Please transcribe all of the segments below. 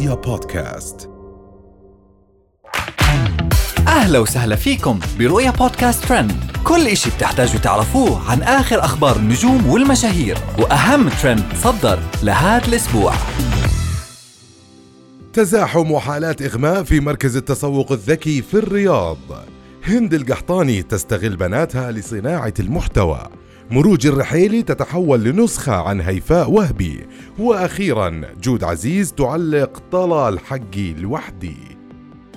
رؤيا بودكاست. أهلا وسهلا فيكم برؤيا بودكاست ترند. كل إشي بتحتاجوا تعرفوه عن آخر أخبار النجوم والمشاهير وأهم ترند صدر لهذا الأسبوع. تزاحم وحالات إغماء في مركز التسوق الذكي في الرياض. هند القحطاني تستغل بناتها لصناعة المحتوى. مروج الرحيلي تتحول لنسخة عن هيفاء وهبي. وأخيرا جود عزيز تعلق طلال حقي لوحدي.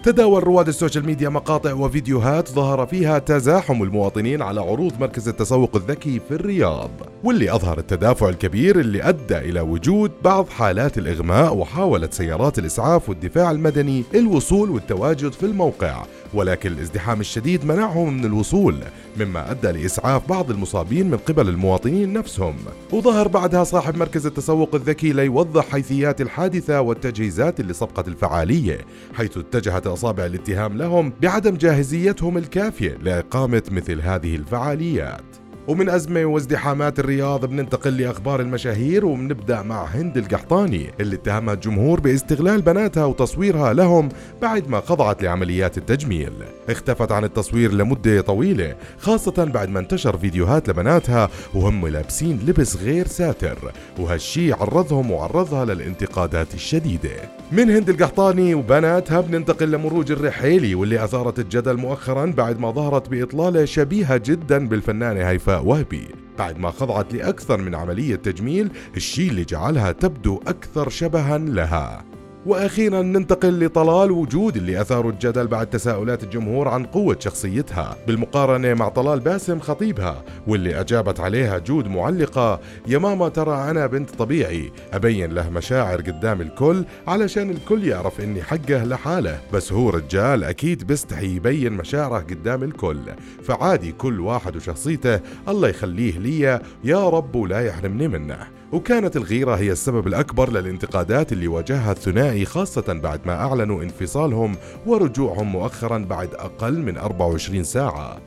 تداول رواد السوشيال ميديا مقاطع وفيديوهات ظهر فيها تزاحم المواطنين على عروض مركز التسوق الذكي في الرياض واللي أظهر التدافع الكبير اللي أدى إلى وجود بعض حالات الإغماء وحاولت سيارات الإسعاف والدفاع المدني الوصول والتواجد في الموقع ولكن الازدحام الشديد منعهم من الوصول مما أدى لإسعاف بعض المصابين من قبل المواطنين نفسهم. وظهر بعدها صاحب مركز التسوق الذكي ليوضح حيثيات الحادثة والتجهيزات سبقت الفعالية حيث اتجهت أصابع الاتهام لهم بعدم جاهزيتهم الكافية لإقامة مثل هذه الفعاليات. ومن أزمة وازدحامات الرياض بننتقل لأخبار المشاهير وبنبدأ مع هند القحطاني اللي اتهمها الجمهور باستغلال بناتها وتصويرها لهم بعد ما خضعت لعمليات التجميل. اختفت عن التصوير لمدة طويلة خاصة بعد ما انتشر فيديوهات لبناتها وهم لابسين لبس غير ساتر وهالشي عرضهم وعرضها للانتقادات الشديدة. من هند القحطاني وبناتها بننتقل لمروج الرحيلي واللي أثارت الجدل مؤخرا بعد ما ظهرت بإطلالة شبيهة جدا بالفنانة هيفاء وهبي بعد ما خضعت لأكثر من عملية تجميل الشيء اللي جعلها تبدو أكثر شبها لها. وأخيرا ننتقل لطلال وجود اللي أثاروا الجدل بعد تساؤلات الجمهور عن قوة شخصيتها. بالمقارنة مع طلال باسم خطيبها واللي أجابت عليها جود معلقة يا ماما ترى أنا بنت طبيعي. أبين له مشاعر قدام الكل علشان الكل يعرف إني حقه لحاله. بس هو رجال أكيد بيستحي يبين مشاعره قدام الكل. فعادي كل واحد وشخصيته الله يخليه لي يا رب ولا يحرمني منه. وكانت الغيرة هي السبب الأكبر للانتقادات اللي واجهها الثنائي خاصة بعد ما أعلنوا انفصالهم ورجوعهم مؤخرا بعد أقل من 24 ساعة.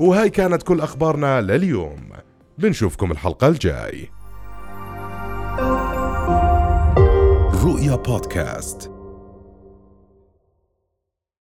وهاي كانت كل أخبارنا لليوم. بنشوفكم الحلقة الجاي. رؤيا بودكاست.